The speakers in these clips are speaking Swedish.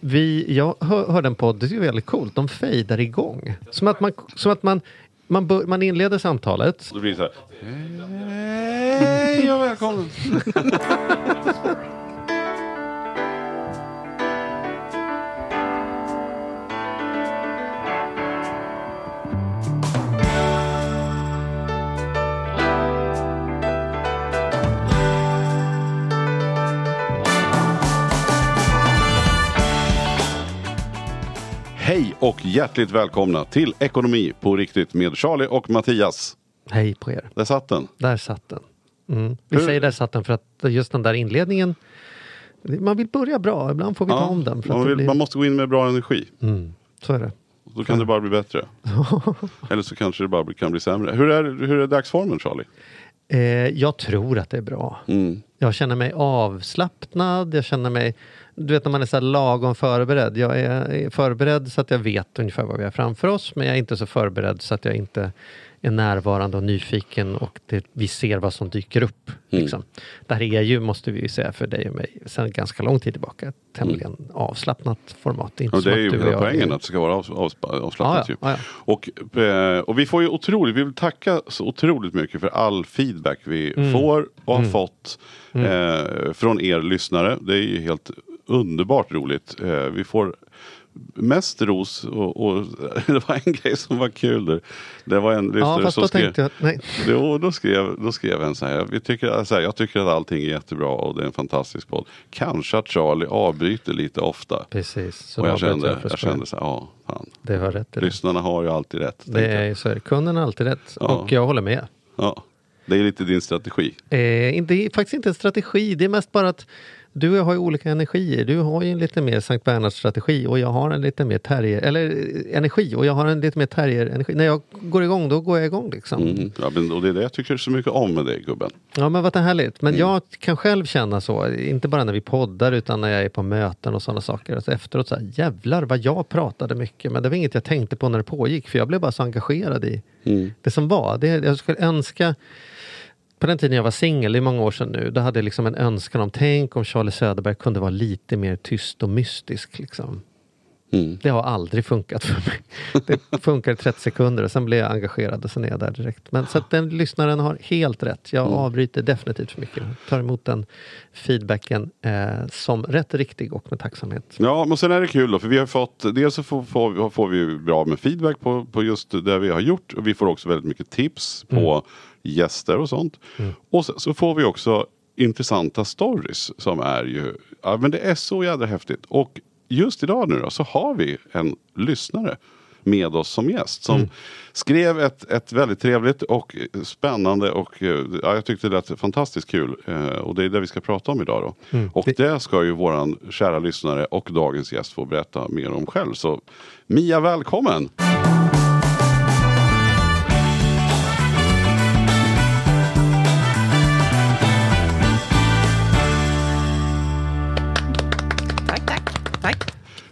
Vi, jag hör, hörde en podd, det är väldigt coolt, de fejdar igång. Som att man, som att man, man, bör, man inleder samtalet. Då blir det så här. Hej och välkommen. Hej och hjärtligt välkomna till Ekonomi på riktigt med Charlie och Mattias. Hej på er. Där satt den. Där satt den. Mm. Vi Hur- säger där satt den för att just den där inledningen, man vill börja bra, ibland får vi ta om den. Man, vill, blir, man måste gå in med bra energi. mm, så är det. Då kan det bara bli bättre. Eller så kanske det bara kan bli sämre. Hur är, hur är dagsformen Charlie? Eh, jag tror att det är bra. Mm. Jag känner mig avslappnad, jag känner mig, du vet när man är så lagom förberedd. Jag är förberedd så att jag vet ungefär vad vi har framför oss, men jag är inte så förberedd så att jag inte är närvarande och nyfiken och det, vi ser vad som dyker upp. Mm. Liksom. Det här är ju, måste vi ju säga för dig och mig, sedan ganska lång tid tillbaka, ett tämligen avslappnat format. Det är inte Och det är ju hela poängen är- att det ska vara av, av, avslappnat. Ja, ja, ja. Och, eh, och vi får ju otroligt, vi vill tacka så otroligt mycket för all feedback vi Mm. får och har fått eh, från er lyssnare. Det är ju helt underbart roligt. Eh, vi får mest ros och, och det var en grej som var kul. där. Det var en Ja, lyssnare fast som då skrev jag, nej, Jo, då skrev, då skrev en så här. Vi tycker, så här. Jag tycker att allting är jättebra och det är en fantastisk podd. Kanske att Charlie avbryter lite ofta. precis. Så och jag kände, jag skoj. kände så här, ja, fan. Det har rätt i det. Lyssnarna har ju alltid rätt. Det jag. är ju så är det. Kunden har alltid rätt. Ja. Och jag håller med. Ja, det är lite din strategi. Eh, det är faktiskt inte en strategi, det är mest bara att du och jag har ju olika energier. Du har ju en lite mer Sankt Bernhards-strategi och jag har en lite mer terrier, eller eh, energi och jag har en lite mer terrier-energi. När jag går igång, då går jag igång liksom. Mm. Ja, men, och det är det jag tycker så mycket om med dig gubben. Ja men vad härligt. Mm. Men jag kan själv känna så, inte bara när vi poddar utan när jag är på möten och sådana saker. Alltså efteråt så här, jävlar vad jag pratade mycket. Men det var inget jag tänkte på när det pågick för jag blev bara så engagerad i Mm. det som var. Det, jag skulle önska på den tiden jag var singel, det är många år sedan nu, då hade jag liksom en önskan om, tänk om Charlie Söderberg kunde vara lite mer tyst och mystisk. Liksom. Mm. Det har aldrig funkat för mig. Det funkar i 30 sekunder och sen blir jag engagerad och sen är jag där direkt. Men så att den lyssnaren har helt rätt. Jag Mm. avbryter definitivt för mycket. Jag tar emot den feedbacken eh, som rätt riktig och med tacksamhet. Ja, men sen är det kul då, för vi har fått, dels så får, får, får vi bra med feedback på, på just det vi har gjort. Och vi får också väldigt mycket tips på gäster och sånt. Och sen så får vi också intressanta stories som är ju, ja men det är så jädra häftigt. Och just idag nu då så har vi en lyssnare med oss som gäst. Som skrev ett, ett väldigt trevligt och spännande och eh, ja, jag tyckte det lät fantastiskt kul. Eh, och det är det vi ska prata om idag då. Och Det- det ska ju våran kära lyssnare och dagens gäst få berätta mer om själv. Så Mia, välkommen!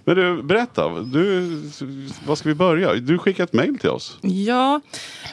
Men du, berätta, du, vad ska vi börja? Du skickade ett mail till oss. Ja,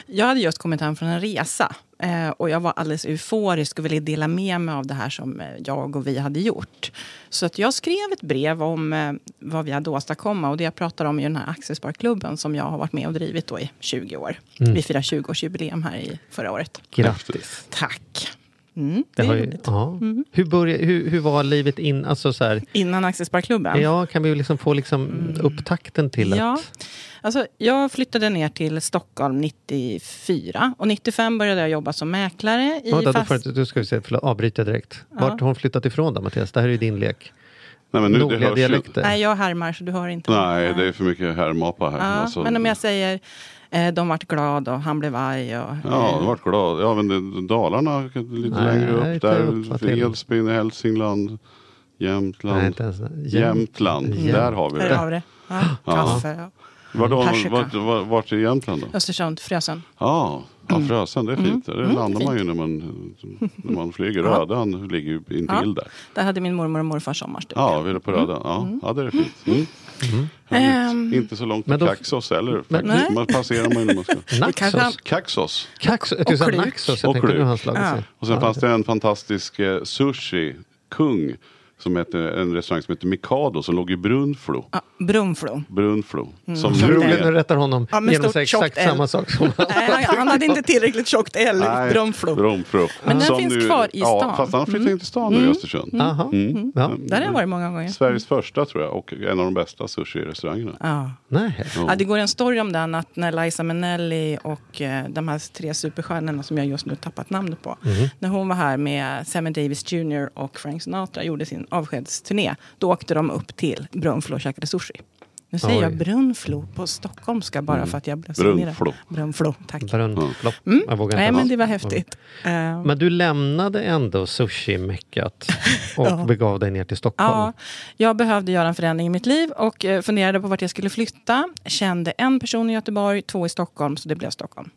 jag hade just kommit hem från en resa eh, och jag var alldeles euforisk och ville dela med mig av det här som eh, jag och vi hade gjort. Så att jag skrev ett brev om eh, vad vi hade åstadkommit och det jag pratar om i den här aktiesparklubben som jag har varit med och drivit då i 20 år. Vi firar 20-årsjubileum här i förra året. Grattis! Tack! Mm, det, Det är har ju, ja. hur, började, hur, hur var livet in, alltså så här, Innan aktiesparklubben? Ja, kan vi liksom få liksom upptakten till Ja, att... alltså, jag flyttade ner till Stockholm 94 och 95 började jag jobba som mäklare i Ja, då, då fast... du ska vi se, förlåt, avbryta direkt. Vart har hon flyttat ifrån då Mattias? Det här är ju din lek. Nej, men nu, det hörs ju- dialekter. Nej, jag härmar så du hör inte. Nej, det är för mycket härmapa här. Ja, Alltså, men om jag säger de vart glad och han blev arg. Och, Ja, jag vart glad. Ja, men Dalarna lite Nej, längre upp. Där? Edsbyn, Hälsingland, Jämtland. Nej, inte ens. Jämtland, Jäm- där har vi Där det. har vi det. Ja, Ja. kaffe. Var då, Persika. vart, vart, vart i Jämtland då? Östersund, Frösön. Ja, ja Frösön, det är fint. Där Mm, landar fint. man ju när man, när man flyger. Ja. Rödan ligger ju intill Ja. där. Där hade min mormor och morfar sommarstuga. Ja, vi är på Rödan. Ja, ja, det är fint. Mm. Ehm, Inte så långt till Kaxos heller. Men- faktiskt. Man passerar man ju när man ska. Kaxos. Kax, jag sa kluk. Naxos, jag Och han slagit Ja. sig. Och sen Ja, fanns det en fantastisk eh, sushi-kung som heter, en restaurang som heter Mikado som låg i Brunflo. Ja, Brunflo. Brunflo. Som Så nu roligt är- när du rättar honom Ja, genom att säga exakt L. samma sak som Nej, han, han hade inte tillräckligt tjockt L. Nej, Brunflo. Brunflo. Men den Som finns kvar i Ja, stan. fast han flyttade in till stan nu i Östersund. Aha. Mm. Ja. Där har jag varit många gånger. Sveriges första tror jag och en av de bästa sushi-restaurangerna. Ja. Nej. Ja, det går en story om den att när Liza Minnelli och eh, de här tre superstjärnorna som jag just nu tappat namnet på. När hon var här med Sammy Davis Jr och Frank Sinatra gjorde sin avskedsturné. Då åkte de upp till Brunflo och käkade sushi. Nu säger Oj. jag Brunflo på stockholmska bara för att jag blev så Brunflo. Brunflo, tack. Brunflopp. Jag vågar Nej inte. men det var häftigt. Eh, Men du lämnade ändå sushi-meckat och Ja. begav dig ner till Stockholm. Ja, jag behövde göra en förändring i mitt liv och eh, funderade på vart jag skulle flytta. Kände en person i Göteborg, två i Stockholm, så det blev Stockholm.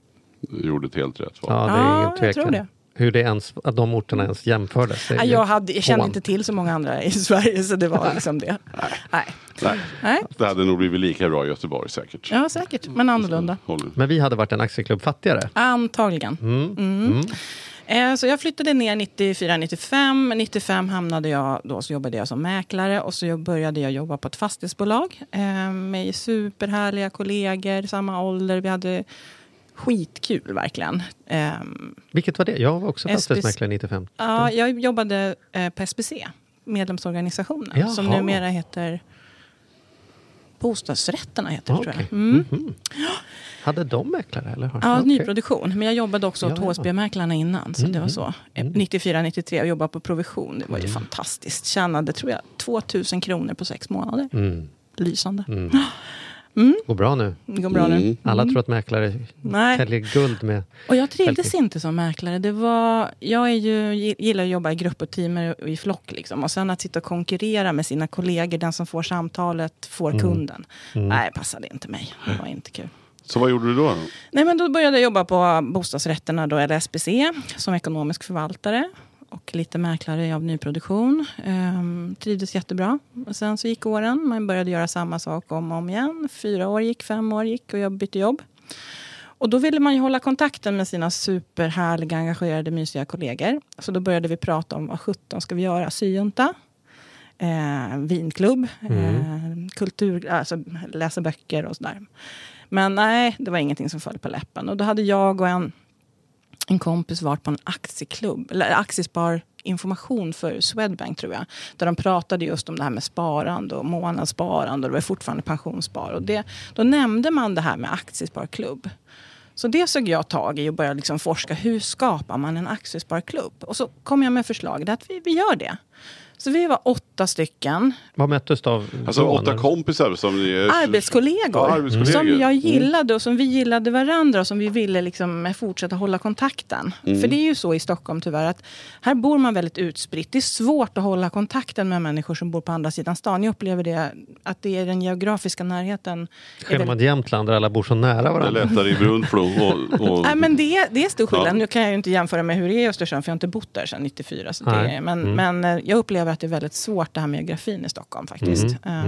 Gjorde ett helt rätt val. Ja, det är Ja, ingen jag tvekan. tror det. Hur det ens, att de orterna ens jämfördes. jag, hade, jag kände inte till så många andra i Sverige, så det var liksom det. Nej. Nej, Nej. det hade nog blivit lika bra i Göteborg säkert. Ja, säkert, men annorlunda. Håller. Men vi hade varit en aktieklubb fattigare. Antagligen. Mm. Eh, Så jag flyttade ner 94-95. 95 hamnade jag, då så jobbade jag som mäklare och så började jag jobba på ett fastighetsbolag eh, med superhärliga kollegor, samma ålder. Vi hade skitkul verkligen. Ehm, Vilket var det? Jag var också fastighetsmäklare 95. Ja, jag jobbade eh, på SBC, medlemsorganisationen, Jaha. som numera heter Bostadsrätterna heter det, tror Okej. jag. Mm. Mhm. Hade de mäklare? Eller? Ja, Okej. nyproduktion. Men jag jobbade också åt Ja. HSB-mäklarna innan. Så det var Mm, så. 94-93 och jobbade på provision. Det var ju fantastiskt. Tjänade, tror jag, 2000 kronor på sex månader. Mm. Lysande. Går bra nu. Det går bra nu. Mm. Alla tror att mäklare Nej. säljer guld med... Och jag trivdes Självklart. inte som mäklare. Det var, jag är ju, gillar att jobba i grupp och team och i flock. Liksom. Och sen att sitta och konkurrera med sina kollegor, den som får samtalet får Mm. kunden. Nej, passade inte mig. Det var inte kul. Så vad gjorde du då? då? Nej, men då började jag jobba på bostadsrätterna, då, eller SBC, som ekonomisk förvaltare. Och lite mäklare av nyproduktion. Ehm, trivdes jättebra. Och sen så gick åren. Man började göra samma sak om och om igen. Fyra år gick, fem år gick och jag bytte jobb. Och då ville man ju hålla kontakten med sina superhärliga, engagerade, mysiga kollegor. Så då började vi prata om vad sjutton ska vi göra? Syjunta? Eh, vinklubb? Eh, kultur, alltså läsa böcker och sådär. Men nej, det var ingenting som föll på läppen. Och då hade jag och en, en kompis varit på en aktieklubb, eller aktiespar information för Swedbank tror jag. Där de pratade just om det här med sparande och månadssparande och det var fortfarande pensionsspar. Och det, då nämnde man det här med aktiesparklubb. Så det såg jag tag i och började liksom forska. Hur skapar man en aktiesparklubb? Och så kom jag med förslaget att vi, vi gör det. Så vi var åtta stycken Vad möttes av? Alltså åtta kompisar som ni är... arbetskollegor, Ja, arbetskollegor. som jag Mm. gillade och som vi gillade varandra och som vi ville liksom fortsätta hålla kontakten. Mm. För det är ju så i Stockholm tyvärr att här bor man väldigt utspritt. Det är svårt att hålla kontakten med människor som bor på andra sidan stan. Jag upplever det att det är den geografiska närheten. är Skillnad väldigt- mot Jämtland där alla bor så nära Det är varandra. lättare i Brunflo och... och Nej, men det, det är stor skillnad. Ja. Nu kan jag ju inte jämföra med hur det är i Östersund, för jag har inte bott där sedan 94. Så det, men, men eh, jag upplever att det är väldigt svårt det här med geografin i Stockholm faktiskt. Eh,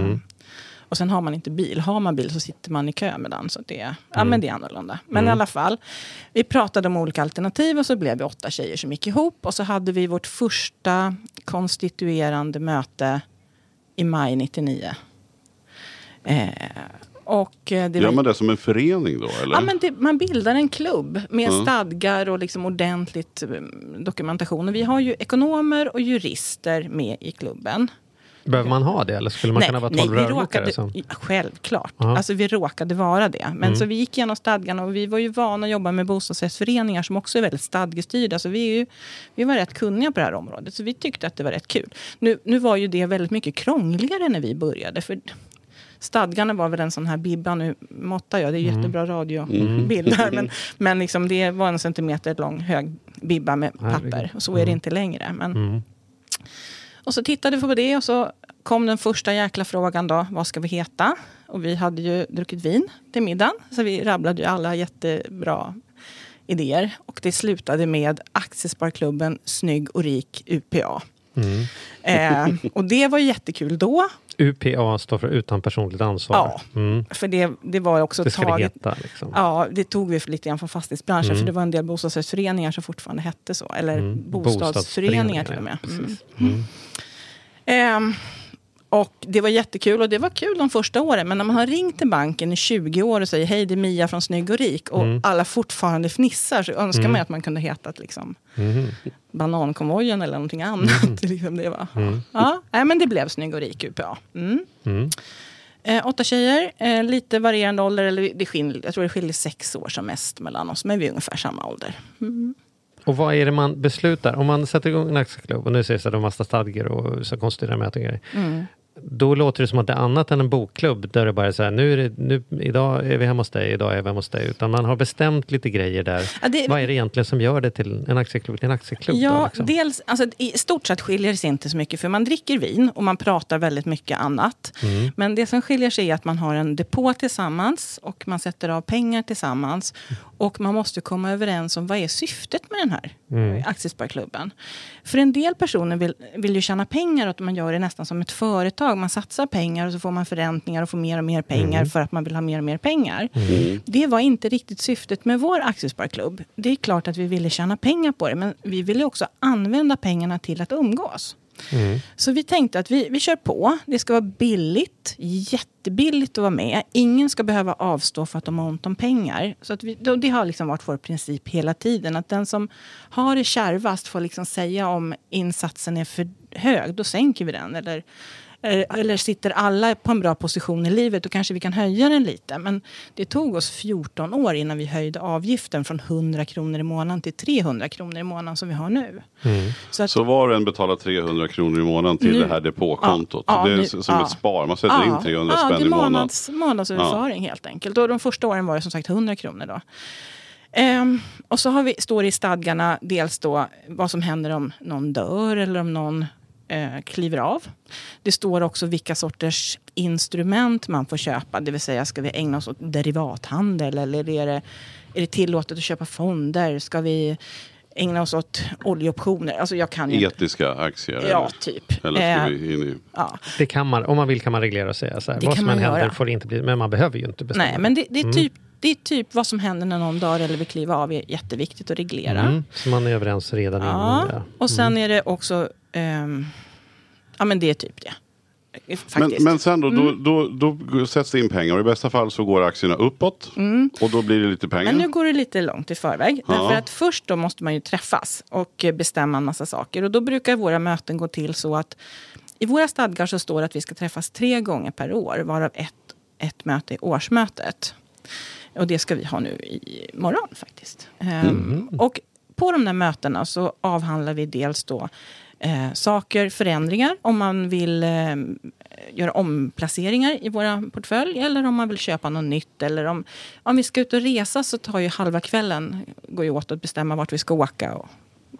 Och sen har man inte bil. Har man bil så sitter man i kö med den. Så det, ja, men det är annorlunda. Men i alla fall, vi pratade om olika alternativ och så blev vi åtta tjejer som gick ihop. Och så hade vi vårt första konstituerande möte i maj 99. Eh, och eh, det Gör var- man det som en förening då eller? Ja, men det, man bildar en klubb med Mm. stadgar och liksom ordentligt um, dokumentation. Och vi har ju ekonomer och jurister med i klubben. Behöver man ha det eller skulle man kunna vara tolv rörmokare? råkade, Som... ja, självklart. Alltså vi råkade vara det. Men så vi gick igenom stadgarna och vi var ju vana att jobba med bostadsrättsföreningar som också är väldigt stadgestyrda. Så vi, är ju, vi var rätt kunniga på det här området. Så vi tyckte att det var rätt kul. Nu, nu var ju det väldigt mycket krångligare när vi började. För Stadgarna var väl en sån här bibba, nu måttar jag, det är jättebra radiobild här. Men, men liksom det var en centimeter lång hög bibba med papper. Och så är det inte längre. Men, Mm. och så tittade vi på det och så kom den första jäkla frågan då. Vad ska vi heta? Och vi hade ju druckit vin till middagen. Så vi rabblade ju alla jättebra idéer. Och det slutade med Aktiesparklubben Snygg och rik UPA. Mm. Eh, och det var jättekul då. UPA står för utan personligt ansvar. Ja. Mm. För det, det var också Det taget... heta. Liksom. Ja, det tog vi lite grann från fastighetsbranschen. Mm. För det var en del bostadsrättsföreningar som fortfarande hette så. Eller Mm. bostadsföreningar till och med. Bostadsföreningar, Mm. Mm. Och det var jättekul och det var kul de första åren. Men när man har ringt till banken i 20 år och säger hej det är Mia från Snygg och Rik och Mm. alla fortfarande fnissar så önskar man ju att man kunde hetat liksom Mhm. Banankonvojen eller någonting annat. liksom det var. Ja, nej, men det blev Snygg och Rik UPA. Mm. Mm. Eh, åtta tjejer, eh, lite varierande ålder. Eller det skiljer, jag tror det skiljer sex år som mest mellan oss. Men vi är ungefär samma ålder. Mm. Och vad är det man beslutar? Om man sätter igång en aktieklubb och nu sägs det har massa stadgar och så konstiga grejer. Mm. Då låter det som att det är annat än en bokklubb där det bara är så här, nu är det, nu, idag är vi hemma hos dig, idag är vi hemma hos dig. Utan man har bestämt lite grejer där. Ja, det- Vad är det egentligen som gör det till en aktieklubb till en aktieklubb? då, Ja, liksom? dels, alltså, i stort sett skiljer det sig inte så mycket för man dricker vin och man pratar väldigt mycket annat. Mm. Men det som skiljer sig är att man har en depå tillsammans och man sätter av pengar tillsammans. Och man måste komma överens om vad är syftet med den här Mm. aktiesparklubben. För en del personer vill, vill ju tjäna pengar och att man gör det nästan som ett företag. Man satsar pengar och så får man förräntningar och får mer och mer pengar Mm. för att man vill ha mer och mer pengar. Det var inte riktigt syftet med vår aktiesparklubb. Det är klart att vi ville tjäna pengar på det, men vi ville också använda pengarna till att umgås. Mm. Så vi tänkte att vi, vi kör på. Det ska vara billigt, jättebilligt att vara med. Ingen ska behöva avstå för att de har ont om pengar. Så att vi, det har liksom varit vår princip hela tiden. Att den som har det kärvast får liksom säga om insatsen är för hög, då sänker vi den. Eller, eller sitter alla på en bra position i livet, då kanske vi kan höja den lite. Men det tog oss 14 år innan vi höjde avgiften från 100 kronor i månaden till 300 kronor i månaden som vi har nu. Mm. Så att, Så var och en betalar 300 kronor i månaden till Nu- det här depåkontot. Ja, ja, det är nu- som ja. ett spar. Man sätter in 300 ja, spänn det är i månaden. månads, månadsöverföring helt enkelt. Och de första åren var det som sagt 100 kronor. Då. Ehm, och så har vi, står det i stadgarna dels då vad som händer om någon dör eller om någon eh, kliver av. Det står också vilka sorters instrument man får köpa. Det vill säga, ska vi ägna oss åt derivathandel eller är det, är det tillåtet att köpa fonder? Ska vi ägna oss åt oljeoptioner? Alltså jag kan ju. Etiska aktier. Ja, typ. Eller, eller ska Eh, vi in i... ja. Det kan man, om man vill kan man reglera och säga så här, Det vad kan som än man händer göra. får det inte bli, men man behöver ju inte bestämma. Nej, men det, det, är Mm. typ, det är typ vad som händer när någon dör eller vill kliva av är jätteviktigt att reglera. Mm, så man är överens redan innan Ja, det. och sen är det också... ehm, ja, men det är typ det. Men, Faktiskt. men sen då, Mm. då, då, då sätts det in pengar och i bästa fall så går aktierna uppåt. Och då blir det lite pengar. Mm. Men nu går det lite långt i förväg. Ja. Därför att först då måste man ju träffas och eh, bestämma en massa saker. Och då brukar våra möten gå till så att i våra stadgar så står det att vi ska träffas tre gånger per år, varav ett, ett möte är årsmötet. Och det ska vi ha nu i morgon faktiskt. Ehm, och på de där mötena så avhandlar vi dels då eh, saker, förändringar, om man vill eh, göra omplaceringar i våra portfölj eller om man vill köpa något nytt. Eller om, om vi ska ut och resa så tar ju halva kvällen går ju åt att bestämma vart vi ska åka och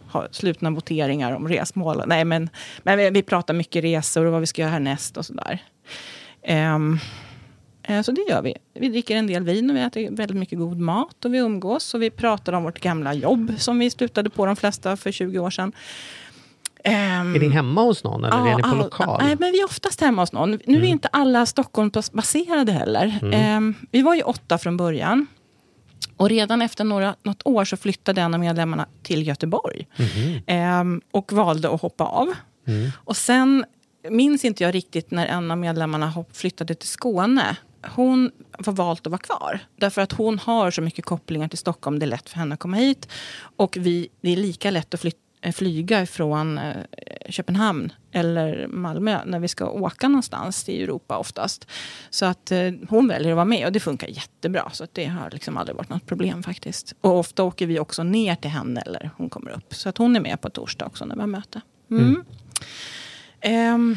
ha slutna voteringar om resmål. Nej, men, men vi, vi pratar mycket resor och vad vi ska göra härnäst och sådär. Um, så det gör vi. Vi dricker en del vin och vi äter väldigt mycket god mat och vi umgås och vi pratar om vårt gamla jobb som vi slutade på de flesta för 20 år sedan. Ehm, Är ni hemma hos någon eller är ni på all- lokal? Nej, men vi är oftast hemma hos någon. Nu är inte alla Stockholmsbaserade heller. Ehm, vi var ju åtta från början. Och redan efter några, något år så flyttade en av medlemmarna till Göteborg. Ehm, och valde att hoppa av. Och sen minns inte jag riktigt när en av medlemmarna flyttade till Skåne. Hon var valt att vara kvar. Därför att hon har så mycket kopplingar till Stockholm. Det är lätt för henne att komma hit. Och vi, det är lika lätt att flyt, eh, flyga från eh, Köpenhamn eller Malmö när vi ska åka någonstans i Europa oftast. Så att eh, hon väljer att vara med och det funkar jättebra. Så att det har liksom aldrig varit något problem faktiskt. Och ofta åker vi också ner till henne eller hon kommer upp. Så att hon är med på torsdag också när vi har möte. Mm. Ehm,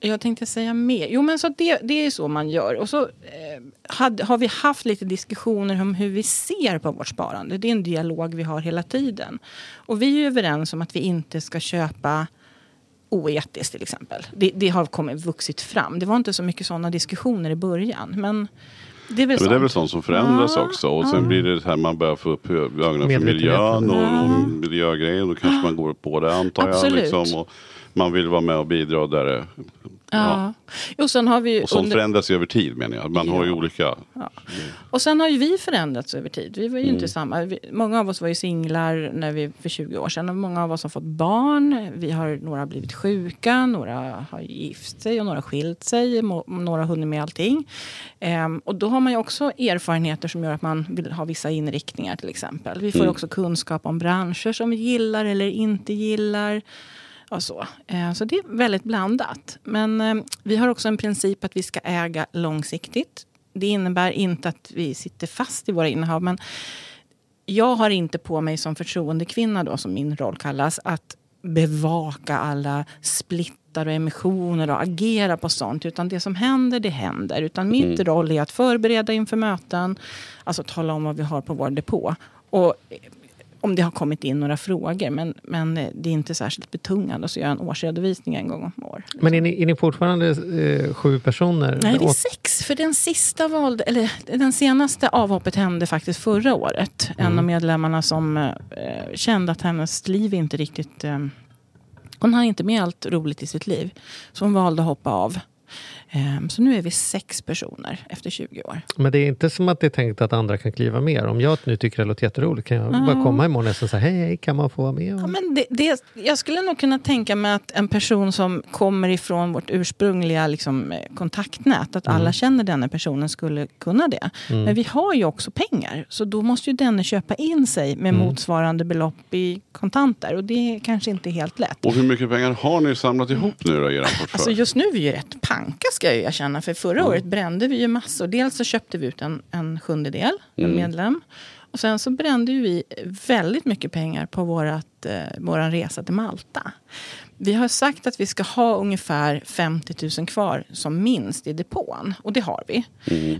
jag tänkte säga mer. Jo, men så det, det är så man gör. Och så eh, hade, har vi haft lite diskussioner om hur vi ser på vårt sparande. Det är en dialog vi har hela tiden. Och vi är överens om att vi inte ska köpa oetiskt till exempel. Det, det har kommit, vuxit fram. Det var inte så mycket sådana diskussioner i början. Men det är väl Ja, men det är väl sånt. sånt som förändras Ja, också. Och sen blir det så här man börjar få upp ögonen för miljön och, Ja. och miljögrejer. Då kanske man går på det antar jag. Absolut. Liksom, och man vill vara med och bidra där det Ja. Och sen har vi Och sånt under- förändras ju över tid menar jag. Man har ju Ja. olika... Och sen har ju vi förändrats över tid. Vi var ju Mm. inte samma. Vi, många av oss var ju singlar när vi, för 20 år sedan. Och många av oss har fått barn. Vi har, några har blivit sjuka, några har gift sig och några har skilt sig. må- Några har hunnit med allting. Ehm, och då har man ju också erfarenheter som gör att man vill ha vissa inriktningar till exempel. Vi får Mm. också kunskap om branscher som vi gillar eller inte gillar. Och så. Eh, så det är väldigt blandat. Men eh, vi har också en princip att vi ska äga långsiktigt. Det innebär inte att vi sitter fast i våra innehav. Men jag har inte på mig som förtroendekvinna, då, som min roll kallas, att bevaka alla splittar och emissioner och agera på sånt. Utan det som händer, det händer. Utan mitt roll är att förbereda inför möten, alltså tala om vad vi har på vår depå. Och om det har kommit in några frågor. Men, men det är inte särskilt betungande att göra en årsredovisning en gång om år. Men är ni, är ni fortfarande eh, sju personer? Nej, vi är sex. För den sista valde, eller den senaste avhoppet hände faktiskt förra året. En av medlemmarna som eh, kände att hennes liv inte riktigt... Eh, hon har inte med allt roligt i sitt liv. Så hon valde att hoppa av. Eh, så nu är vi sex personer efter 20 år. Men det är inte som att det är tänkt att andra kan kliva mer. Om jag nu tycker det låter jätteroligt kan jag bara komma imorgon och säga hej, hej, kan man få vara med? Ja, men det, det, jag skulle nog kunna tänka mig att en person som kommer ifrån vårt ursprungliga liksom, eh, kontaktnät, att alla känner denna personen skulle kunna det. Men vi har ju också pengar, så då måste ju denne köpa in sig med motsvarande belopp i kontanter. Och det är kanske inte helt lätt. Och hur mycket pengar har ni samlat ihop nu då i er portfölj? Alltså just nu är vi ju rätt panka ska jag ju erkänna. För förra året brände vi ju massor. Dels så köpte vi ut en, en sjundedel, en medlem. Och sen så brände ju vi väldigt mycket pengar på vårat, eh, våran resa till Malta. Vi har sagt att vi ska ha ungefär 50 000 kvar som minst i depån. Och det har vi.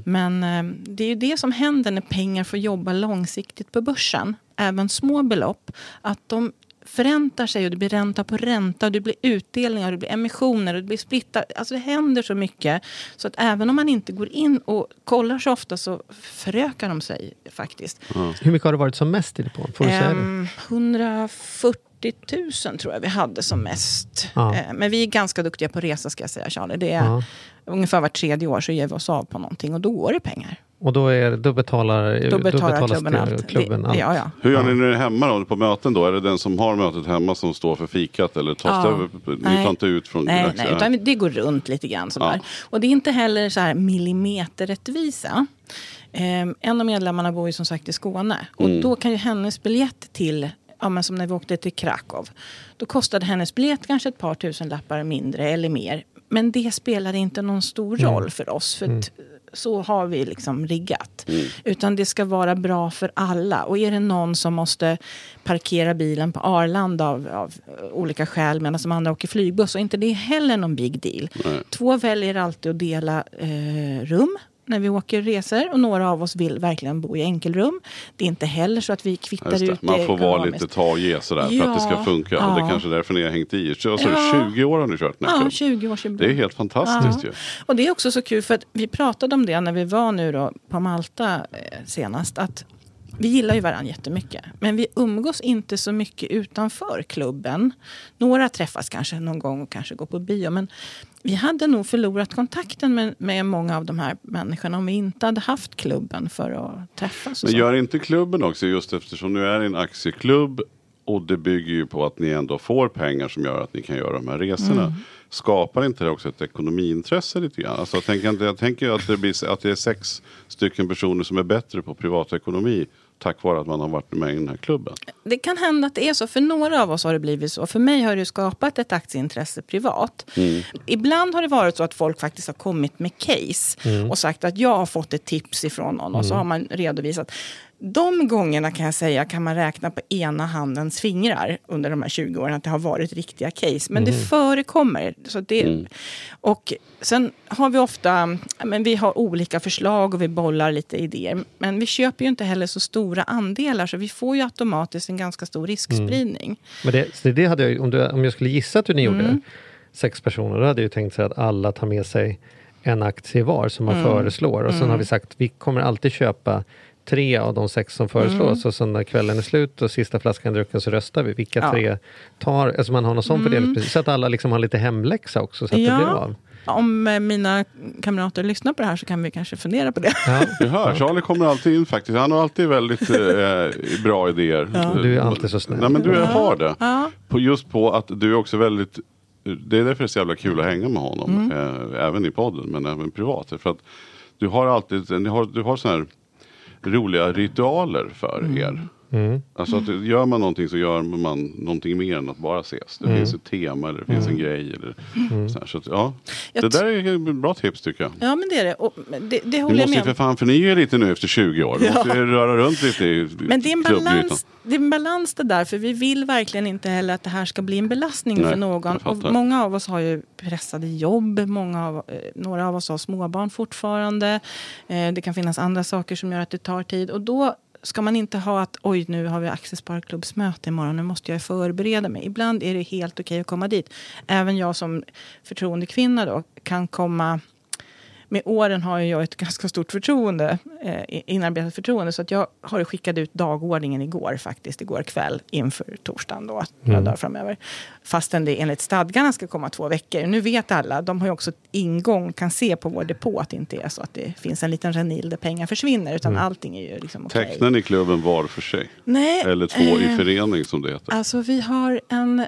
Men eh, det är ju det som händer när pengar får jobba långsiktigt på börsen. Även små belopp. Att de förräntar sig och det blir ränta på ränta och det blir utdelningar och det blir emissioner och det blir splittar. Alltså det händer så mycket. Så att även om man inte går in och kollar så ofta så förökar de sig faktiskt. Hur mycket har det varit som mest i depån? Får du säga det? Ehm, 140 000 tror jag vi hade som mest. Ja. Eh, Men vi är ganska duktiga på resa ska jag säga Charlie. Det är Ja. ungefär vart tredje år så ger vi oss av på någonting och då går det pengar. Och då, är, då betalar Då betalar betalas klubben allt. klubben det, allt. Ja, ja. Hur gör ni när ni är hemma då, på möten då? Är det den som har mötet hemma som står för fikat? Eller tas Ja. det över? Ni Nej. tar inte ut från Nej, nej, utan det går runt lite grann. Sådär. Och det är inte heller så här millimeterrättvisa. Ehm, en av medlemmarna bor ju som sagt i Skåne. Och Mm. då kan ju hennes biljett till, ja, men som när vi åkte till Krakow. Då kostade hennes biljett kanske ett par tusen lappar mindre eller mer. Men det spelar inte någon stor Mm. roll för oss. För att, så har vi liksom riggat. Mm. Utan det ska vara bra för alla. Och är det någon som måste parkera bilen på Arlanda av, av olika skäl medan de andra åker flygbuss så är inte det heller någon big deal. Nej. Två väljer alltid att dela eh, rum när vi åker resor och några av oss vill verkligen bo i enkelrum. Det är inte heller så att vi kvittar det. ut Man det får vara lite ta och ge sådär för att det ska Ja, funka. Och det ja. är kanske är därför ni har hängt i. Så, så Ja. 20 år har ni kört här Ja, klubben. 20 års Det är helt fantastiskt ju. Och det är också så kul för att vi pratade om det när vi var nu då på Malta eh, senast. Att vi gillar ju varandra jättemycket. Men vi umgås inte så mycket utanför klubben. Några träffas kanske någon gång och kanske går på bio. Men vi hade nog förlorat kontakten med, med många av de här människorna om vi inte hade haft klubben för att träffas. Men gör inte klubben också, just eftersom nu är en aktieklubb och det bygger ju på att ni ändå får pengar som gör att ni kan göra de här resorna. Mm. Skapar inte det också ett ekonomiintresse lite grann? Alltså, jag, tänker, jag tänker att det, blir, att det är sex stycken personer som är bättre på privatekonomi tack vare att man har varit med i den här klubben. Det kan hända att det är så. För några av oss har det blivit så. För mig har det skapat ett aktieintresse privat. Ibland har det varit så att folk faktiskt har kommit med case och sagt att jag har fått ett tips ifrån någon och så har man redovisat. De gångerna kan jag säga kan man räkna på ena handens fingrar under de här 20 åren att det har varit riktiga case. Men det förekommer. Så det, Och sen har vi ofta, men vi har olika förslag och vi bollar lite idéer. Men vi köper ju inte heller så stora andelar så vi får ju automatiskt en ganska stor riskspridning. Men det, det hade jag, om, du, om jag skulle gissa att ni gjorde Mm. sex personer, då hade jag ju tänkt sig att alla tar med sig en aktie var som man Mm. föreslår. Och sen har vi sagt vi kommer alltid köpa tre av de sex som föreslås Mm. och sen när kvällen är slut och sista flaskan är drucken så röstar vi vilka Ja. Mm. tre tar, alltså man har någon sån fördelningsprincip så att alla liksom har lite hemläxa också så att det blir av. Om eh, mina kamrater lyssnar på det här så kan vi kanske fundera på det. Ja. Du hör, Charlie kommer alltid in faktiskt. Han har alltid väldigt eh, bra idéer. Du är alltid så snäll. Nej men du har det. Ja. På, just på att du är också väldigt det är därför det är så jävla kul att hänga med honom. Mm. Eh, även i podden men även privat. För att du har alltid, du har, du har såna här roliga ritualer för Mm. er. Mm. Alltså att gör man någonting så gör man någonting mer än att bara ses. Det finns ett tema eller det finns en grej. Eller så här. Så att, ja. Jag Det där är ett bra tips tycker jag. Ja, men det är det. Och det, det håller jag måste ju med för fan förnya er lite nu efter 20 år. Ni Ja. måste röra runt lite i Men det är, en balans, det är en balans det där, för vi vill verkligen inte heller att det här ska bli en belastning Nej, för någon. jag. Och många av oss har ju pressade jobb, många av, eh, några av oss har småbarn fortfarande. Eh, det kan finnas andra saker som gör att det tar tid. Och då ska man inte ha att oj, nu har vi Aktiesparklubbsmöte imorgon, nu måste jag förbereda mig. Ibland är det helt okej att komma dit. Även jag som förtroendekvinna då kan komma med åren har jag ett ganska stort förtroende, eh, inarbetat förtroende. Så att jag har skickat ut dagordningen igår faktiskt, igår kväll inför torsdagen då, några dagar framöver. Fastän det enligt stadgarna ska komma två veckor. Nu vet alla, de har ju också ingång, kan se på vår depå att det inte är så att det finns en liten renil där pengar försvinner. Utan allting är ju liksom okej. Tecknar ni klubben var för sig? Nej, Eller två i eh, förening som det heter? Alltså vi har en...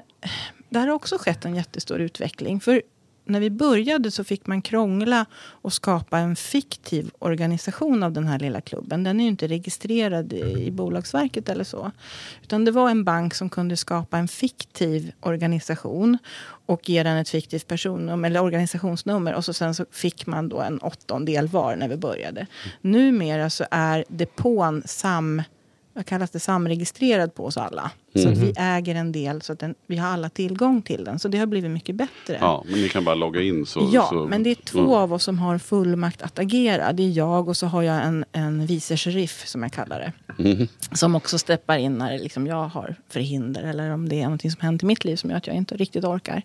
Där har också skett en jättestor utveckling. För när vi började så fick man krångla och skapa en fiktiv organisation av den här lilla klubben. Den är ju inte registrerad i, i Bolagsverket eller så. Utan det var en bank som kunde skapa en fiktiv organisation och ge den ett fiktivt personnummer eller organisationsnummer och så sen så fick man då en åttondel var när vi började. Numera så är depån sam vad kallas det, samregistrerad på oss alla. Så att vi äger en del så att den, vi har alla tillgång till den. Så det har blivit mycket bättre. Ja, men ni kan bara logga in så. Ja, så, men det är två Mm. av oss som har fullmakt att agera. Det är jag och så har jag en, en vice sheriff som jag kallar det. Mm. Som också steppar in när liksom jag har förhinder eller om det är något som hänt i mitt liv som gör att jag inte riktigt orkar.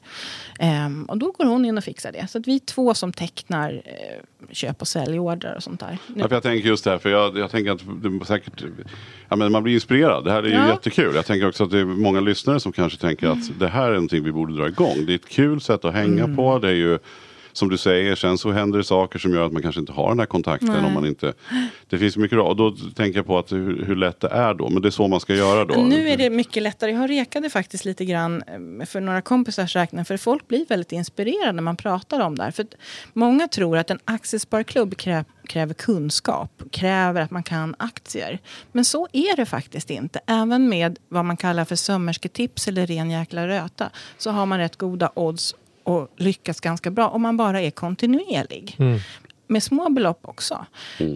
Ehm, och då går hon in och fixar det. Så att vi är två som tecknar eh, köp och säljorder och sånt där. Nu- Ja, jag tänker just det här, för jag, jag tänker att det säkert, ja, men man blir inspirerad. Det här är ju Ja. jättekul. Jag tänker också att det är många lyssnare som kanske tänker Mm. att det här är någonting vi borde dra igång. Det är ett kul sätt att hänga Mm. på. Det är ju som du säger, sen så händer det saker som gör att man kanske inte har den här kontakten. Nej. Om man inte, det finns mycket. Och då tänker jag på att hur, hur lätt det är då. Men det är så man ska göra då. Nu är det mycket lättare. Jag rekade faktiskt lite grann eh, för några kompisars räkning. För folk blir väldigt inspirerade när man pratar om det här. För många tror att en aktiesparklubb krä, kräver kunskap. Kräver att man kan aktier. Men så är det faktiskt inte. Även med vad man kallar för sömmersketips eller ren jäkla röta. Så har man rätt goda odds och lyckas ganska bra om man bara är kontinuerlig med små belopp också.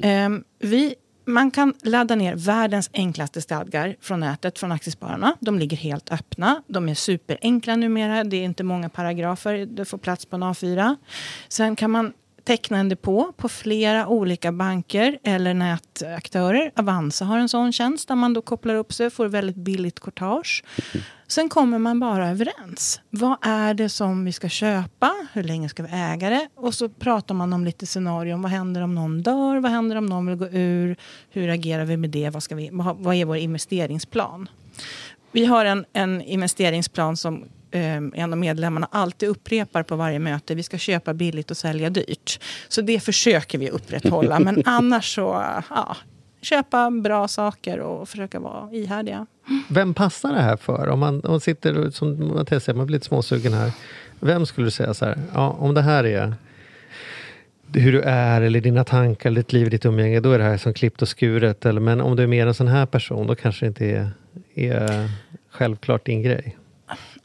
Ehm, vi, man kan ladda ner världens enklaste stadgar från nätet från Aktiespararna. De ligger helt öppna. De är superenkla numera. Det är inte många paragrafer. Det får plats på en A4. Sen kan man teckna en depå på flera olika banker eller nätaktörer. Avanza har en sån tjänst där man då kopplar upp sig och får väldigt billigt courtage. Sen kommer man bara överens. Vad är det som vi ska köpa? Hur länge ska vi äga det? Och så pratar man om lite scenarion. Vad händer om någon dör? Vad händer om någon vill gå ur? Hur agerar vi med det? Vad, ska vi, vad är vår investeringsplan? Vi har en, en investeringsplan som en av medlemmarna alltid upprepar på varje möte. Vi ska köpa billigt och sälja dyrt. Så det försöker vi upprätthålla. Men annars så, ja, köpa bra saker och försöka vara ihärdiga. Vem passar det här för? Om man, om man sitter, som Mattias säger, man blir lite småsugen här. Vem skulle du säga så här, ja, om det här är hur du är, eller dina tankar, ditt liv, ditt umgänge, då är det här som klippt och skuret. Eller, men om du är mer en sån här person, då kanske det inte är, är självklart din grej.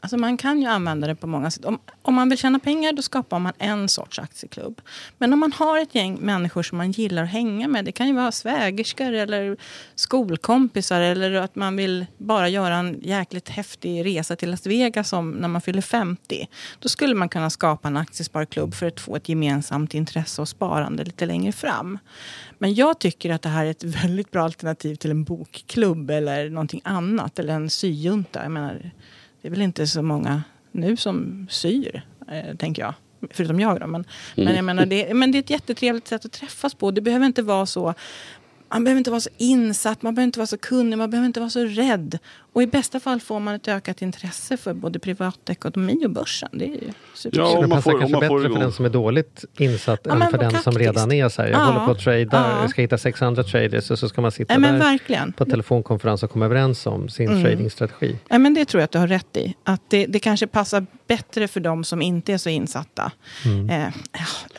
Alltså man kan ju använda det på många sätt. Om, om man vill tjäna pengar då skapar man en sorts aktieklubb. Men om man har ett gäng människor som man gillar att hänga med. Det kan ju vara svägerskor eller skolkompisar. Eller att man vill bara göra en jäkligt häftig resa till Las Vegas som när man fyller 50. Då skulle man kunna skapa en aktiesparklubb för att få ett gemensamt intresse och sparande lite längre fram. Men jag tycker att det här är ett väldigt bra alternativ till en bokklubb eller någonting annat. Eller en syjunta. Jag menar, det är väl inte så många nu som syr, eh, tänker jag. Förutom jag då. Men, men, jag menar, det, men det är ett jättetrevligt sätt att träffas på. Det behöver inte vara så Man behöver inte vara så insatt, man behöver inte vara så kunnig, man behöver inte vara så rädd. Och i bästa fall får man ett ökat intresse för både privatekonomi och börsen. Det är ju super. Ja, det om man passar får- om kanske man bättre får för den som är dåligt insatt Ja, än för den som redan är så här. Jag Ja. håller på att trada, Ja. jag ska hitta sex andra traders och så ska man sitta men där verkligen. på telefonkonferens och komma överens om sin Mm. tradingstrategi. Nej, men det tror jag att du har rätt i. Att det, det kanske passar bättre för de som inte är så insatta. Mm. Eh,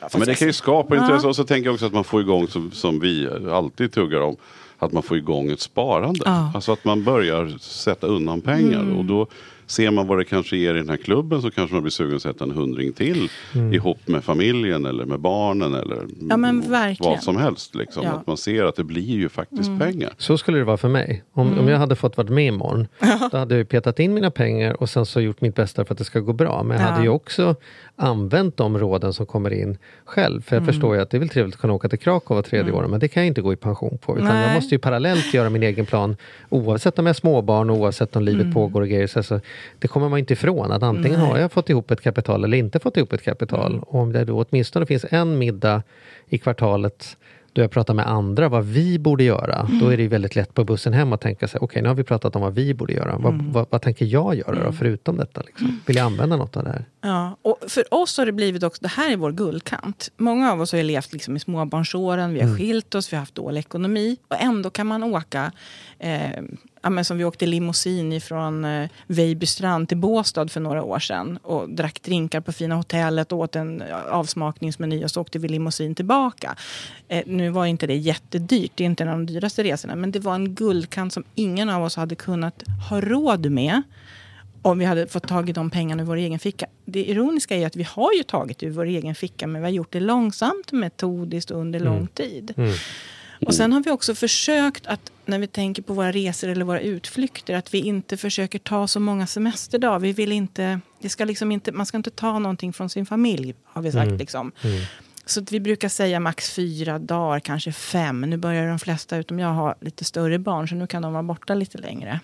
ja, men det kan ju skapa Ja. intresse och så tänker jag också att man får igång som, som vi alltid tuggar om. Att man får igång ett sparande. Ja. Mm. Alltså att man börjar sätta undan pengar. Och då ser man vad det kanske ger i den här klubben så kanske man blir sugen att sätta en hundring till. Ihop med familjen eller med barnen eller Ja, men verkligen. vad som helst. Liksom. Ja. Mm. Att man ser att det blir ju faktiskt pengar. Så skulle det vara för mig. Om, Mm. om jag hade fått vara med imorgon, då hade jag petat in mina pengar och sen så gjort mitt bästa för att det ska gå bra. Men jag Ja. hade ju också använt de råden som kommer in själv. För jag Mm. förstår ju att det är väl trevligt att kunna åka till Krakow var tredje år, men det kan jag inte gå i pension på. Utan jag Nej. måste ju parallellt göra min egen plan, oavsett om jag har småbarn och oavsett om Mm. livet pågår och grejer. Så alltså, det kommer man inte ifrån, att antingen har jag fått ihop ett kapital eller inte fått ihop ett kapital. Mm. Och om det då åtminstone finns en middag i kvartalet då jag pratar med andra vad vi borde göra, då är det ju väldigt lätt på bussen hem att tänka sig, okej nu har vi pratat om vad vi borde göra. Vad, vad, vad tänker jag göra då, förutom detta? Liksom? Vill jag använda något av det här? Ja, och för oss har det blivit också, det här är vår guldkant. Många av oss har ju levt liksom i småbarnsåren, vi har skilt oss, vi har haft dålig ekonomi. Och ändå kan man åka, eh, ja, men som vi åkte limousin ifrån eh, Vejbystrand till Båstad för några år sedan. Och drack drinkar på fina hotellet, åt en avsmakningsmeny och så åkte vi limousin tillbaka. Eh, nu var inte det jättedyrt, det är inte en av de dyraste resorna. Men det var en guldkant som ingen av oss hade kunnat ha råd med om vi hade fått tag i de pengarna ur vår egen ficka. Det ironiska är att vi har ju tagit ur vår egen ficka men vi har gjort det långsamt, metodiskt och under lång tid. Och sen har vi också försökt att när vi tänker på våra resor eller våra utflykter att vi inte försöker ta så många semesterdagar. Vi vill inte, det ska liksom inte, man ska inte ta någonting från sin familj har vi sagt. Liksom. Så att vi brukar säga max fyra dagar, kanske fem. Nu börjar de flesta, utom jag, ha lite större barn så nu kan de vara borta lite längre.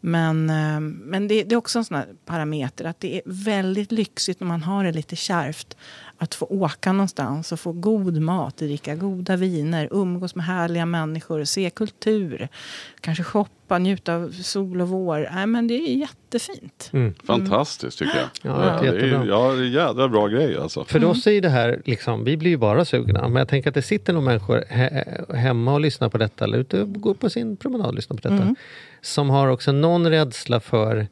Men, eh, men det, det är också en sån här parameter att det är väldigt lyxigt när man har det lite kärvt att få åka någonstans och få god mat, dricka goda viner, umgås med härliga människor, se kultur, kanske shoppa, njuta av sol och vår. Nej, men det är jättefint. Fantastiskt tycker jag. Ja, det är det är, ja, det är jädra bra grej alltså. För oss är det här, liksom, vi blir ju bara sugna. Men jag tänker att det sitter nog människor he- hemma och lyssnar på detta, eller ute och går på sin promenad och lyssnar på detta. Som har också någon rädsla för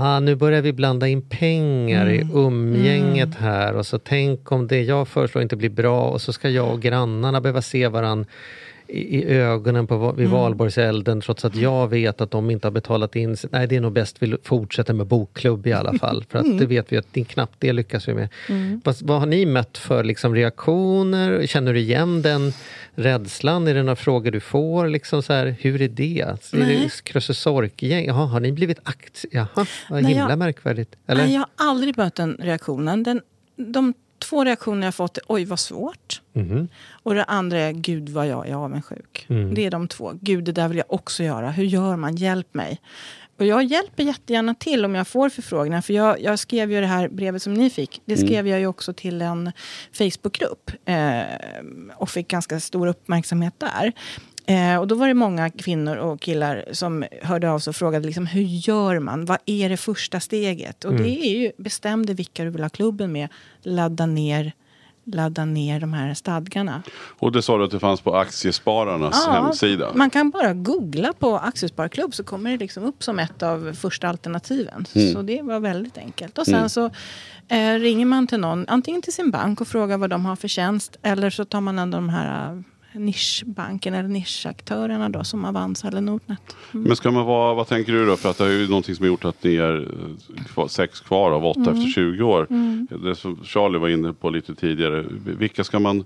Ah, nu börjar vi blanda in pengar i umgänget här och så tänk om det jag föreslår inte blir bra och så ska jag och grannarna behöva se varann i, i ögonen på, vid valborgselden trots att jag vet att de inte har betalat in. Nej, det är nog bäst vi fortsätter med bokklubb i alla fall. För att det vet vi att det knappt det lyckas vi med. Vad, vad har ni mött för liksom, reaktioner? Känner du igen den rädslan? Är det några frågor du får? Liksom så här, hur är det? Är Nej. det Krösus-Sork-gäng? Jaha, har ni blivit aktie... Jaha, vad Nej, himla jag- märkvärdigt. Eller? Nej, jag har aldrig mött den reaktionen. Den, de två reaktioner jag fått är oj vad svårt. Mhm. Och det andra är gud vad jag är avundsjuk. Mm. Det är de två. Gud det där vill jag också göra. Hur gör man? Hjälp mig. Och jag hjälper jättegärna till om jag får förfrågningar. För jag, jag skrev ju det här brevet som ni fick. Det skrev jag ju också till en Facebookgrupp. Eh, och fick ganska stor uppmärksamhet där. Eh, och då var det många kvinnor och killar som hörde av sig och frågade liksom, hur gör man? Vad är det första steget? Och det är ju bestäm dig vilka du vill ha klubben med. Ladda ner, ladda ner de här stadgarna. Och det sa du att det fanns på Aktiespararnas hemsida. Man kan bara googla på aktiesparklubb så kommer det liksom upp som ett av första alternativen. Mm. Så det var väldigt enkelt. Och sen så eh, ringer man till någon, antingen till sin bank och frågar vad de har för tjänst. Eller så tar man en av de här nischbanken eller nischaktörerna då som Avanza eller Nordnet. Men ska man vara, vad tänker du då? För att det är ju någonting som har gjort att ni är eh, kvar, sex kvar av åtta efter 20 år. Det som Charlie var inne på lite tidigare. Vilka ska man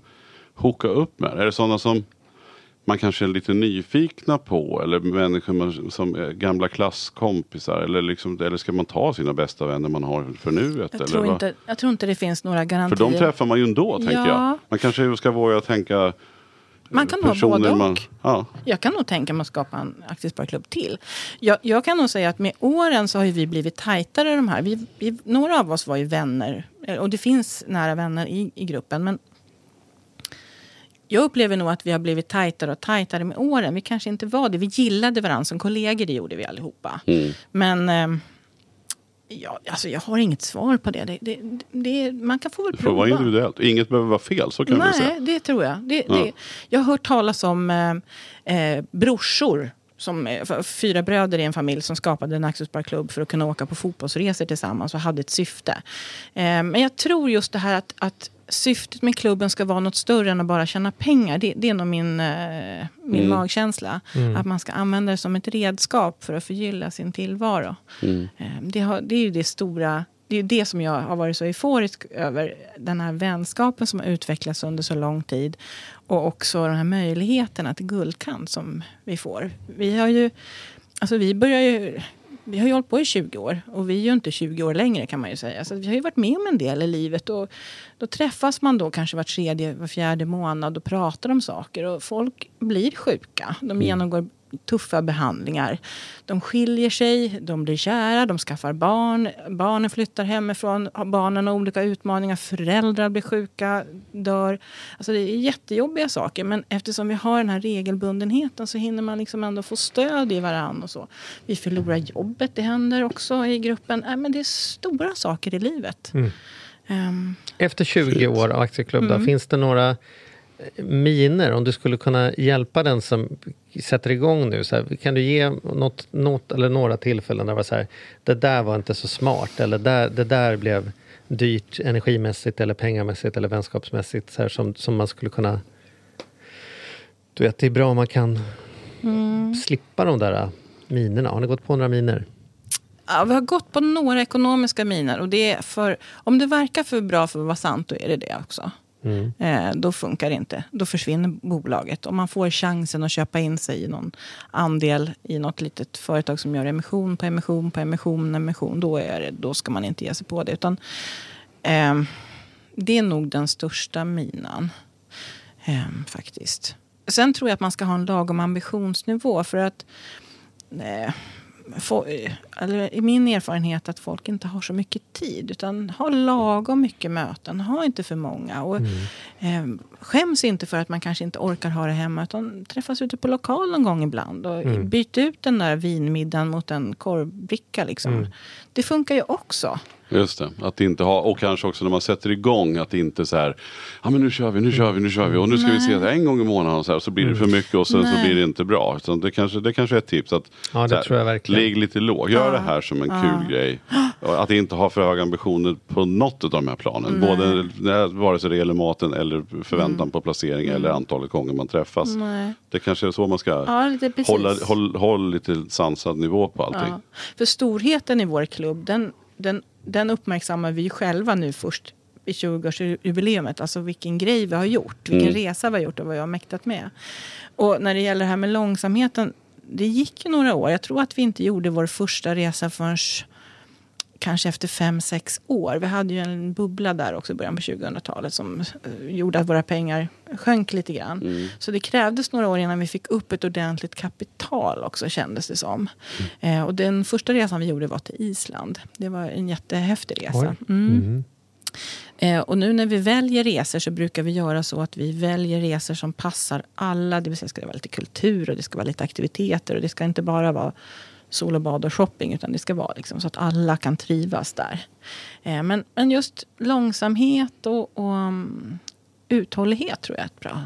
hoka upp med? Är det sådana som man kanske är lite nyfikna på? Eller människor som är gamla klasskompisar? Eller, liksom, eller ska man ta sina bästa vänner man har för nuet? Jag tror, inte, jag tror inte det finns några För garantier. de träffar man ju ändå tänker Ja. jag. Man kanske ska våga tänka Man kan ha både och. man, ja. Jag kan nog tänka mig att skapa en aktiesparklubb till. Jag, jag kan nog säga att med åren så har vi blivit tajtare de här. Vi, vi, några av oss var ju vänner. eh, Och det finns nära vänner i, i gruppen. Men jag upplever nog att vi har blivit tajtare och tajtare med åren. Vi kanske inte var det. Vi gillade varandra som kollegor, det gjorde vi allihopa. Mm. Men eh, ja, alltså jag har inget svar på det. det, det, det man kan få väl Det får prova. vara individuellt. Inget behöver vara fel, så kan vi Nej, säga. det tror jag. Det, Ja. jag har hört talas om eh, eh, brorsor. Som, eh, fyra bröder i en familj som skapade en aktiesparklubb för att kunna åka på fotbollsresor tillsammans och hade ett syfte. Eh, men jag tror just det här att, att syftet med klubben ska vara något större än att bara tjäna pengar. Det, det är nog min, eh, min Mm. magkänsla. Att man ska använda det som ett redskap för att förgylla sin tillvaro. Mm. Eh, Det, har, det är ju det stora det är det som jag har varit så euforisk över. Den här vänskapen som har utvecklats under så lång tid. Och också de här möjligheterna till guldkant som vi får. Vi har ju, alltså vi börjar ju, vi har ju hållit på i 20 år och vi är ju inte 20 år längre kan man ju säga. Så vi har ju varit med om en del i livet och då träffas man då kanske var tredje, var fjärde månad och pratar om saker och folk blir sjuka. De genomgår tuffa behandlingar. De skiljer sig, de blir kära, de skaffar barn, barnen flyttar hemifrån, barnen har olika utmaningar, föräldrar blir sjuka, dör. Alltså det är jättejobbiga saker men eftersom vi har den här regelbundenheten så hinner man liksom ändå få stöd i varandra och så. Vi förlorar jobbet, det händer också i gruppen. Äh, men det är stora saker i livet. Ehm, Efter 20 år av aktieklubb, då, finns det några miner om du skulle kunna hjälpa den som sätter igång nu? Så här, kan du ge något, något eller några tillfällen där det var så här, det där var inte så smart eller där, det där blev dyrt energimässigt eller pengamässigt eller vänskapsmässigt så här, som, som man skulle kunna... Du vet, det är bra om man kan slippa de där äh, minerna. Har ni gått på några miner? Ja, vi har gått på några ekonomiska miner. Och det är för, om det verkar för bra för att vara sant, då är det det också. Mm. Eh, då funkar det inte. Då försvinner bolaget. Om man får chansen att köpa in sig i någon andel i något litet företag som gör emission på emission på emission, emission då, är det, då ska man inte ge sig på det. Utan, eh, det är nog den största minan, eh, faktiskt. Sen tror jag att man ska ha en lagom ambitionsnivå. För att eh, få, eller i min erfarenhet att folk inte har så mycket tid. Utan ha lagom mycket möten. Ha inte för många. Och, eh, skäms inte för att man kanske inte orkar ha det hemma. Utan träffas ute på lokal någon gång ibland. Och byt ut den där vinmiddagen mot en korvbricka. Liksom. Det funkar ju också. Just det, att inte ha, och kanske också när man sätter igång att inte så här, ja men nu kör vi, nu kör vi, nu kör vi och nu ska vi se det en gång i månaden och så, här, så blir det för mycket och sen så Nej. blir det inte bra. Så det, kanske, det kanske är ett tips att Ja, det så här, tror jag verkligen. ligg lite lågt, gör det här som en kul grej. Att inte ha för höga ambitioner på något av de här planen. Både vare sig det gäller maten eller förväntan på placering eller antalet gånger man träffas. Nej. Det kanske är så man ska Ja, precis. hålla, håll, håll lite sansad nivå på allting. Ja. För storheten i vår klubb, den, den, den uppmärksammar vi själva nu först i 20-årsjubileumet. Alltså vilken grej vi har gjort, vilken Mm. resa vi har gjort och vad vi har mäktat med. Och när det gäller det här med långsamheten, det gick ju några år. Jag tror att vi inte gjorde vår första resa förrän kanske efter fem, sex år. Vi hade ju en bubbla där också i början på 2000-talet som eh, gjorde att våra pengar sjönk lite grann. Mm. Så det krävdes några år innan vi fick upp ett ordentligt kapital också kändes det som. Eh, och den första resan vi gjorde var till Island. Det var en jättehäftig resa. Oj. Mm. Eh, och nu när vi väljer resor så brukar vi göra så att vi väljer resor som passar alla. Det vill säga ska det vara lite kultur och det ska vara lite aktiviteter och det ska inte bara vara sol och bad och shopping utan det ska vara liksom så att alla kan trivas där. Eh, men, men just långsamhet och, och um, uthållighet tror jag är ett bra,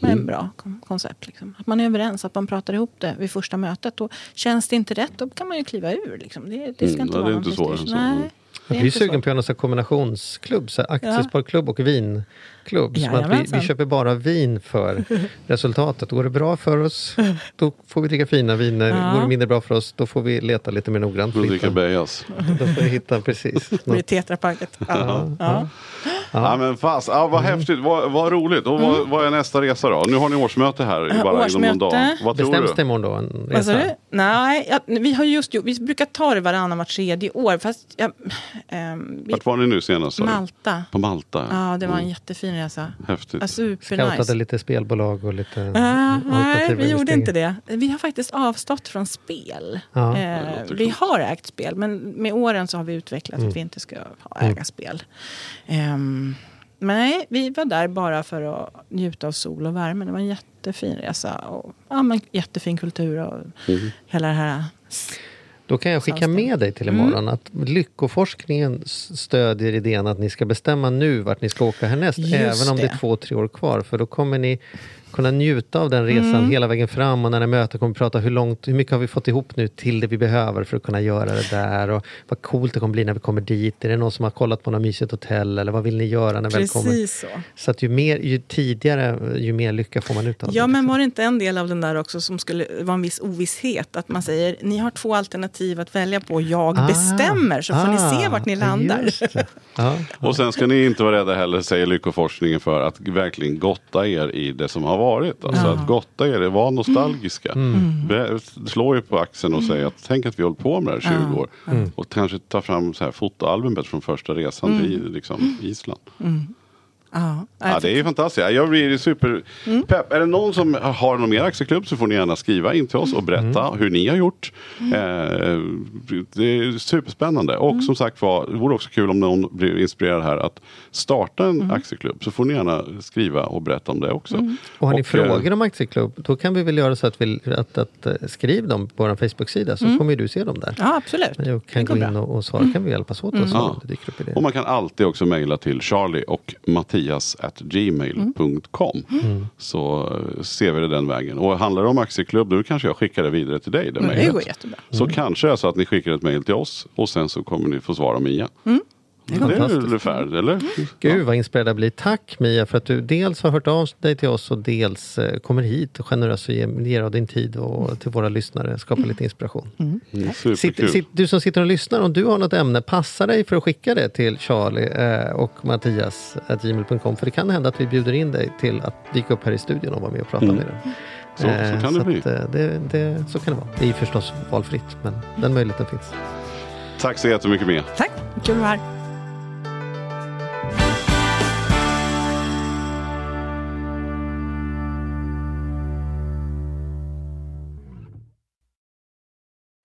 är en bra kon- koncept. Liksom. Att man är överens, att man pratar ihop det vid första mötet. Och känns det inte rätt, då kan man ju kliva ur. Liksom. Det, det ska Mm, inte vara det är inte svårare än så. Nej, Det är inte sugen så. på en sån här kombinationsklubb, så aktiesparklubb och vinklubb. Som att vi, vi köper bara vin för resultatet. Går det bra för oss, då får vi dricka fina viner. Ja. Går det mindre bra för oss, då får vi leta lite mer noggrant. Dricka hitta- Bejas. Då får vi hitta precis. Det blir tetrapacket. Ja. Ja. Ja. men fast, ja, vad Mm. häftigt, vad, vad roligt. Och vad, vad är nästa resa då? Nu har ni årsmöte här Ja, bara inom någon dag. årsmöte. Vad tror Bestäms du? det imorgon då? En Vad sa resa? du? Nej, ja, vi har just gjort, vi brukar ta det varannan vart tredje år. Fast ja, ehm, vi, Vart var ni nu senast? sa du? Malta. På Malta? Ja, det var en Mm, jättefin resa. Häftigt. Ja, Scoutade supernice. lite spelbolag och lite Ja, nej, vi gjorde investeringar. inte det. Vi har faktiskt avstått från spel. Ja. Eh, låter vi klokt. har ägt spel, men med åren så har vi utvecklat Mm. att vi inte ska ha, äga spel. Ehm, Nej, vi var där bara för att njuta av sol och värme. Det var en jättefin resa. Och, ja, men jättefin kultur och Mm. hela det här. Då kan jag skicka med dig till imorgon att lyckoforskningen stödjer idén att ni ska bestämma nu vart ni ska åka härnäst. Just även om det är det. två, tre år kvar. För då kommer ni kunna njuta av den resan Mm. hela vägen fram. Och när ni möter kommer vi prata hur långt, hur mycket har vi fått ihop nu till det vi behöver för att kunna göra det där. Och vad coolt det kommer bli när vi kommer dit. Är det någon som har kollat på något mysigt hotell? Eller vad vill ni göra när vi väl kommer? Precis så. Så att ju, mer, ju tidigare, ju mer lycka får man ut av det. Ja, men liksom. var det inte en del av den där också som skulle vara en viss ovisshet? Att man säger, ni har två alternativ att välja på. Jag Ah, bestämmer, så får ni se ah, vart ni landar. det. Ja. Och sen ska ni inte vara rädda heller, säger Lyckoforskningen, för att verkligen gotta er i det som har varit. Alltså att gotta er, var nostalgiska. Mm. Be- Slå er på axeln och säg att tänk att vi hållit på med det här 20 Ja. år. Mm. Och kanske ta fram så här fotoalbumet från första resan till liksom, Island. Ja, Ja, det är ju fantastiskt. Jag blir super pepp. Är det någon som har någon mer aktieklubb så får ni gärna skriva in till oss och berätta hur ni har gjort. Eh, det är superspännande. Och som sagt var, det vore också kul om någon blir inspirerad här att starta en aktieklubb. Så får ni gärna skriva och berätta om det också. Och har ni eh, frågor om aktieklubb, då kan vi väl göra så att, vi, att, att, eh, skriv dem på vår Facebook-sida så kommer du se dem där. ja absolut. Men jag kan Det gå in och, och svara, kan vi hjälpas åt och så Ja. det dyker upp idéer. Och man kan alltid också mejla till charlie och mattias at gmail.com. Så eh, ser vi det den vägen. Och handlar det om aktieklubb då kanske jag skickar det vidare till dig. Det, Men det går jättebra. Så kanske det är så att ni skickar ett mejl till oss och sen så kommer ni få svara Mia. Det är fantastiskt. ungefär, eller? Gud vad inspirerad jag blir. Tack Mia för att du dels har hört av dig till oss och dels eh, kommer hit och generöst och ger, av din tid och till våra lyssnare. Skapar lite inspiration. Mm, Sitt, superkul. sitt, du som sitter och lyssnar, om du har något ämne, passa dig för att skicka det till Charlie eh, och Mattias at gmail.com. För det kan hända att vi bjuder in dig till att dyka upp här i studion och vara med och prata Mm. med dig. Så- så kan det att, bli. eh, det, det, så kan det vara. Det är förstås valfritt, men den möjligheten finns. Tack så jättemycket Mia. Tack, kul att vara här.